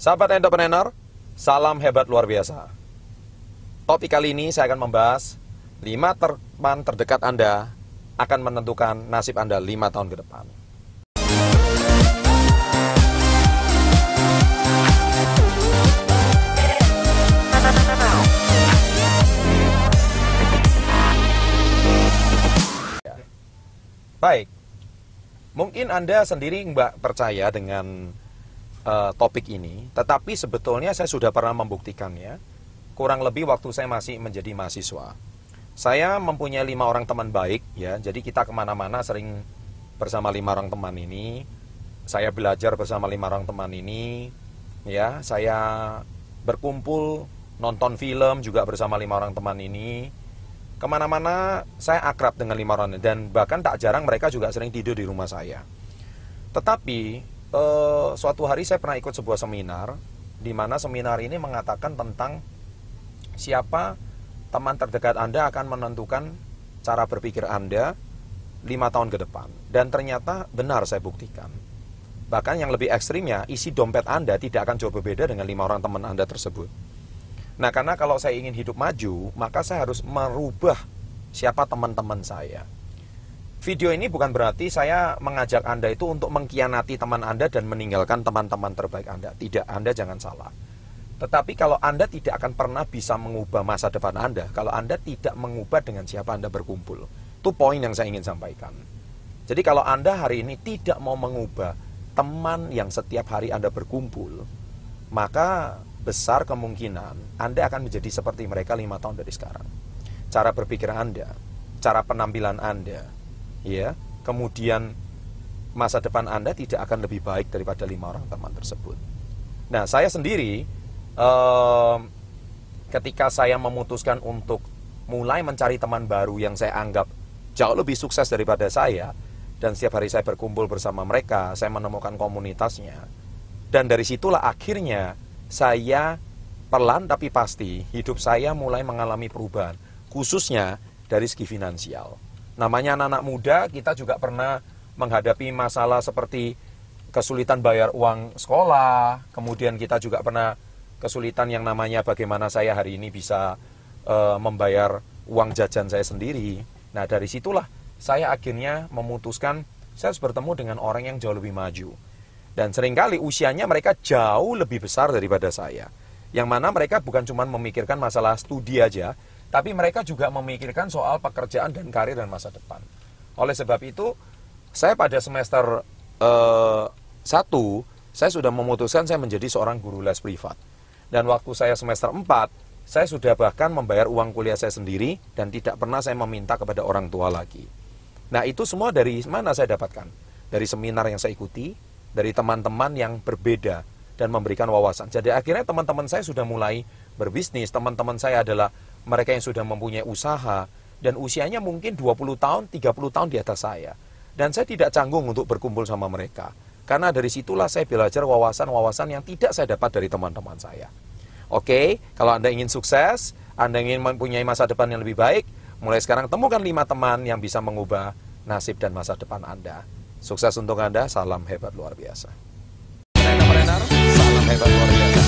Sahabat entrepreneur, salam hebat luar biasa. Topik kali ini saya akan membahas 5 teman terdekat Anda akan menentukan nasib Anda 5 tahun ke depan. Baik, mungkin Anda sendiri nggak percaya dengan uh, topik ini, tetapi sebetulnya saya sudah pernah membuktikannya. Kurang lebih waktu saya masih menjadi mahasiswa. Saya mempunyai lima orang teman baik, ya. Jadi kita ke mana-mana sering bersama lima orang teman ini. Saya belajar bersama lima orang teman ini, ya. Saya berkumpul nonton film juga bersama lima orang teman ini. Ke mana-mana saya akrab dengan lima orang dan bahkan tak jarang mereka juga sering tidur di rumah saya. Tetapi uh, suatu hari saya pernah ikut sebuah seminar di mana seminar ini mengatakan tentang siapa teman terdekat Anda akan menentukan cara berpikir Anda lima tahun ke depan. Dan ternyata benar saya buktikan. Bahkan yang lebih ekstrimnya, isi dompet Anda tidak akan jauh berbeda dengan lima orang teman Anda tersebut. Nah, karena kalau saya ingin hidup maju, maka saya harus merubah siapa teman-teman saya. Video ini bukan berarti saya mengajak Anda itu untuk mengkhianati teman Anda dan meninggalkan teman-teman terbaik Anda. Tidak, Anda jangan salah. Tetapi kalau Anda tidak akan pernah bisa mengubah masa depan Anda, kalau Anda tidak mengubah dengan siapa Anda berkumpul. Itu poin yang saya ingin sampaikan. Jadi kalau Anda hari ini tidak mau mengubah teman yang setiap hari Anda berkumpul, maka besar kemungkinan Anda akan menjadi seperti mereka lima tahun dari sekarang. Cara berpikir Anda, cara penampilan Anda, ya kemudian masa depan Anda tidak akan lebih baik daripada lima orang teman tersebut. Nah, saya sendiri eh, ketika saya memutuskan untuk mulai mencari teman baru yang saya anggap jauh lebih sukses daripada saya dan setiap hari saya berkumpul bersama mereka, saya menemukan komunitasnya. Dan dari situlah akhirnya saya pelan tapi pasti hidup saya mulai mengalami perubahan, khususnya dari segi finansial. Namanya anak-anak muda, kita juga pernah menghadapi masalah seperti kesulitan bayar uang sekolah, kemudian kita juga pernah kesulitan yang namanya bagaimana saya hari ini bisa e, membayar uang jajan saya sendiri. Nah, dari situlah saya akhirnya memutuskan saya harus bertemu dengan orang yang jauh lebih maju. Dan sering kali usianya mereka jauh lebih besar daripada saya. Yang mana mereka bukan cuma memikirkan masalah studi aja, tapi mereka juga memikirkan soal pekerjaan dan karir dan masa depan. Oleh sebab itu, saya pada semester uh, satu, saya sudah memutuskan saya menjadi seorang guru les privat. Dan waktu saya semester 4, saya sudah bahkan membayar uang kuliah saya sendiri dan tidak pernah saya meminta kepada orang tua lagi. Nah itu semua dari mana saya dapatkan? Dari seminar yang saya ikuti, dari teman-teman yang berbeda dan memberikan wawasan. Jadi akhirnya teman-teman saya sudah mulai berbisnis, teman-teman saya adalah mereka yang sudah mempunyai usaha dan usianya mungkin 20 tahun, 30 tahun di atas saya. Dan saya tidak canggung untuk berkumpul sama mereka. Karena dari situlah saya belajar wawasan-wawasan yang tidak saya dapat dari teman-teman saya. Oke, kalau Anda ingin sukses, Anda ingin mempunyai masa depan yang lebih baik, mulai sekarang temukan lima teman yang bisa mengubah nasib dan masa depan Anda. Sukses untuk Anda, salam hebat luar biasa. Salam hebat luar biasa.